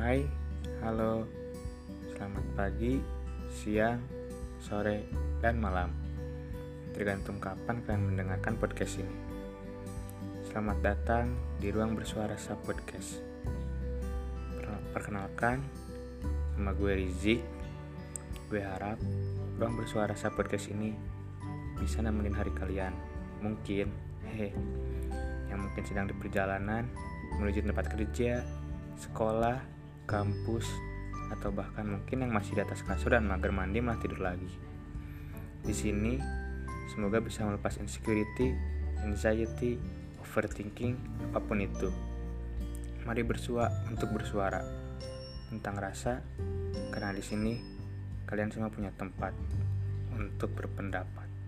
Hai, halo, selamat pagi, siang, sore, dan malam. Tergantung kapan kalian mendengarkan podcast ini. Selamat datang di ruang bersuara Sub Podcast. Perkenalkan, nama gue Rizik. Gue harap ruang bersuara Sub Podcast ini bisa nemenin hari kalian. Mungkin, hehe, yang mungkin sedang di perjalanan menuju tempat kerja, sekolah, kampus, atau bahkan mungkin yang masih di atas kasur dan mager mandi malah tidur lagi. Di sini, semoga bisa melepas insecurity, anxiety, overthinking, apa pun itu. Mari bersua untuk bersuara tentang rasa, karena di sini kalian semua punya tempat untuk berpendapat.